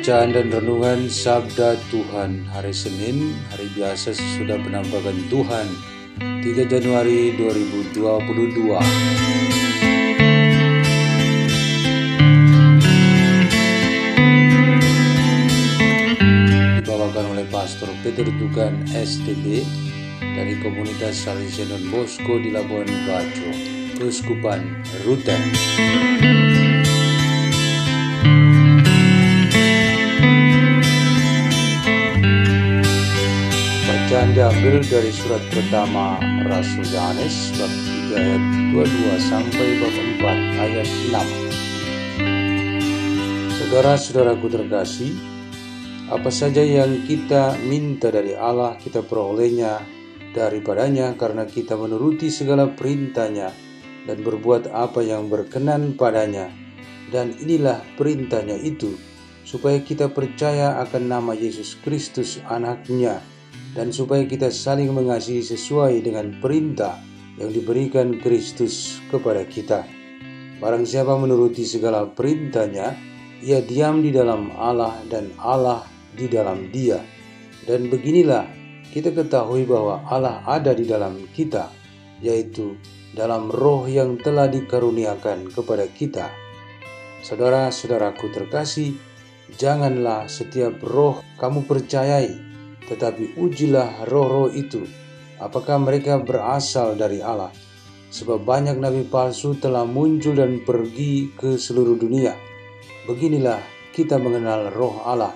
Bacaan dan Renungan Sabda Tuhan. Hari Senin, hari biasa sesudah penambahan Tuhan. 3 Januari 2022 Dibawakan oleh Pastor Peter Tugan STB dari komunitas Salesianon Bosco di Labuan Bajo, Keuskupan Ruteng. Bacaan diambil dari surat pertama Rasul Yohanes bab 3 ayat 22 sampai bab 4 ayat 6. Saudara-saudaraku terkasih, apa saja yang kita minta dari Allah kita perolehnya daripadanya karena kita menuruti segala perintahnya dan berbuat apa yang berkenan padanya. Dan inilah perintahnya itu, supaya kita percaya akan nama Yesus Kristus anaknya, dan supaya kita saling mengasihi sesuai dengan perintah yang diberikan Kristus kepada kita. Barang siapa menuruti segala perintahnya, ia diam di dalam Allah dan Allah di dalam dia. Dan beginilah kita ketahui bahwa Allah ada di dalam kita, yaitu dalam roh yang telah dikaruniakan kepada kita. Saudara-saudaraku terkasih, janganlah setiap roh kamu percayai tetapi ujilah roh-roh itu, apakah mereka berasal dari Allah. Sebab banyak nabi palsu telah muncul dan pergi ke seluruh dunia. Beginilah kita mengenal roh Allah.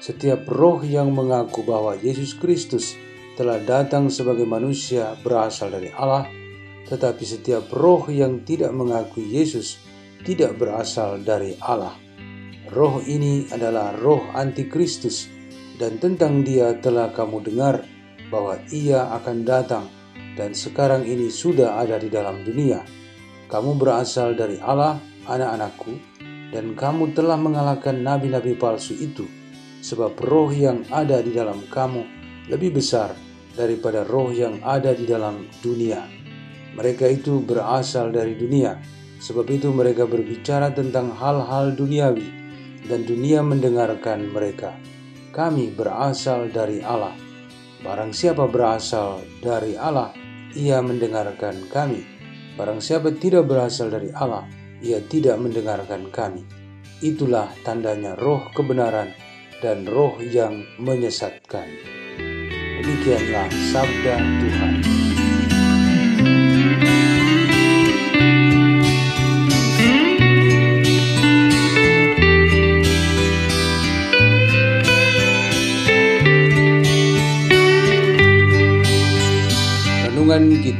Setiap roh yang mengaku bahwa Yesus Kristus telah datang sebagai manusia berasal dari Allah, tetapi setiap roh yang tidak mengakui Yesus tidak berasal dari Allah. Roh ini adalah roh antikristus dan tentang dia telah kamu dengar bahwa ia akan datang dan sekarang ini sudah ada di dalam dunia. Kamu berasal dari Allah, anak-anakku, dan kamu telah mengalahkan nabi-nabi palsu itu, sebab roh yang ada di dalam kamu lebih besar daripada roh yang ada di dalam dunia. Mereka itu berasal dari dunia, sebab itu mereka berbicara tentang hal-hal duniawi, dan dunia mendengarkan mereka kami berasal dari Allah. Barang siapa berasal dari Allah, ia mendengarkan kami. Barang siapa tidak berasal dari Allah, ia tidak mendengarkan kami. Itulah tandanya roh kebenaran dan roh yang menyesatkan. Demikianlah sabda Tuhan.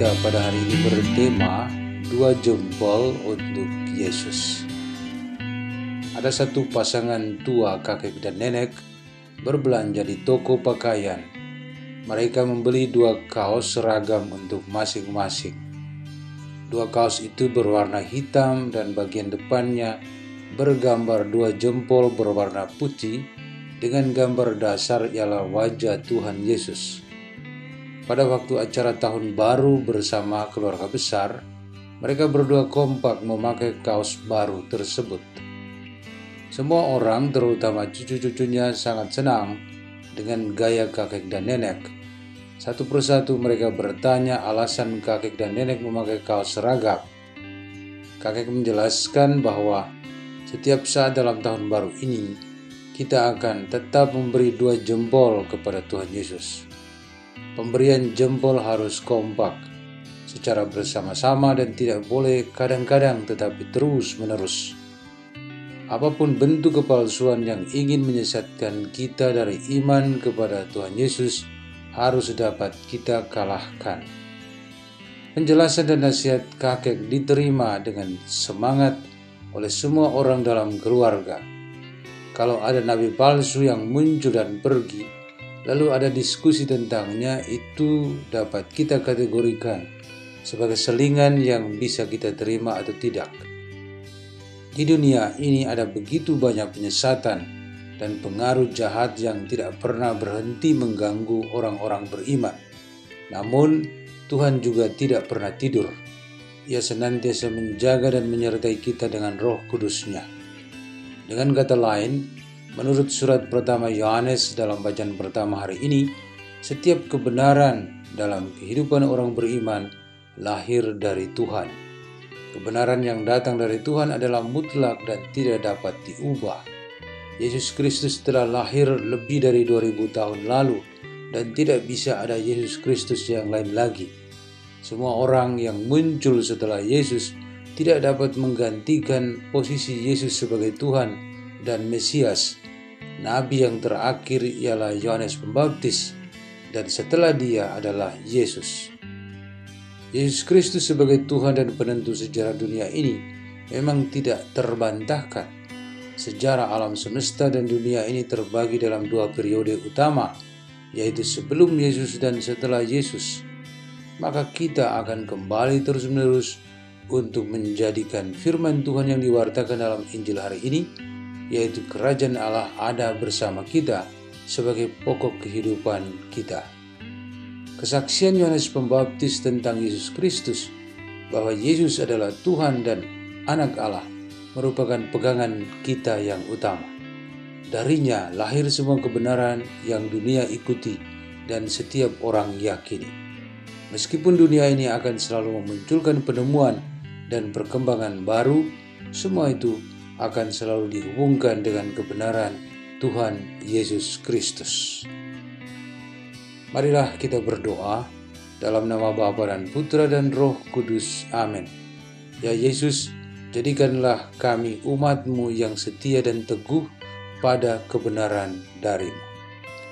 Kita pada hari ini bertema dua jempol untuk Yesus. Ada satu pasangan tua kakek dan nenek berbelanja di toko pakaian. Mereka membeli dua kaos seragam untuk masing-masing. Dua kaos itu berwarna hitam dan bagian depannya bergambar dua jempol berwarna putih dengan gambar dasar ialah wajah Tuhan Yesus. Pada waktu acara tahun baru bersama keluarga besar, mereka berdua kompak memakai kaos baru tersebut. Semua orang, terutama cucu-cucunya, sangat senang dengan gaya kakek dan nenek. Satu persatu mereka bertanya alasan kakek dan nenek memakai kaos seragam. Kakek menjelaskan bahwa setiap saat dalam tahun baru ini, kita akan tetap memberi dua jempol kepada Tuhan Yesus. Pemberian jempol harus kompak, secara bersama-sama dan tidak boleh kadang-kadang tetapi terus-menerus. Apa pun bentuk kepalsuan yang ingin menyesatkan kita dari iman kepada Tuhan Yesus harus dapat kita kalahkan. Penjelasan dan nasihat kakek diterima dengan semangat oleh semua orang dalam keluarga. Kalau ada nabi palsu yang muncul dan pergi, lalu ada diskusi tentangnya, itu dapat kita kategorikan sebagai selingan yang bisa kita terima atau tidak. Di dunia ini ada begitu banyak penyesatan dan pengaruh jahat yang tidak pernah berhenti mengganggu orang-orang beriman. Namun, Tuhan juga tidak pernah tidur. Ia senantiasa menjaga dan menyertai kita dengan roh kudusnya. Dengan kata lain, menurut surat pertama Yohanes dalam bacaan pertama hari ini, setiap kebenaran dalam kehidupan orang beriman lahir dari Tuhan. Kebenaran yang datang dari Tuhan adalah mutlak dan tidak dapat diubah. Yesus Kristus telah lahir lebih dari 2000 tahun lalu dan tidak bisa ada Yesus Kristus yang lain lagi. Semua orang yang muncul setelah Yesus tidak dapat menggantikan posisi Yesus sebagai Tuhan dan Mesias. Nabi yang terakhir ialah Yohanes Pembaptis, dan setelah dia adalah Yesus. Yesus Kristus sebagai Tuhan dan penentu sejarah dunia ini memang tidak terbantahkan. Sejarah alam semesta dan dunia ini terbagi dalam dua periode utama, yaitu sebelum Yesus dan setelah Yesus maka kita akan kembali terus-menerus untuk menjadikan firman Tuhan yang diwartakan dalam Injil hari ini, yaitu kerajaan Allah ada bersama kita sebagai pokok kehidupan kita. Kesaksian Yohanes Pembaptis tentang Yesus Kristus bahwa Yesus adalah Tuhan dan Anak Allah merupakan pegangan kita yang utama. Darinya lahir semua kebenaran yang dunia ikuti dan setiap orang yakini. Meskipun dunia ini akan selalu memunculkan penemuan dan perkembangan baru, semua itu akan selalu dihubungkan dengan kebenaran Tuhan Yesus Kristus. Marilah kita berdoa dalam nama Bapa dan Putra dan Roh Kudus. Amin. Ya Yesus, jadikanlah kami umatmu yang setia dan teguh pada kebenaran darimu.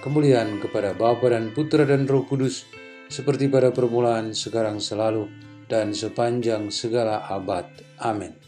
Kemuliaan kepada Bapa dan Putra dan Roh Kudus, seperti pada permulaan, sekarang selalu, dan sepanjang segala abad. Amin.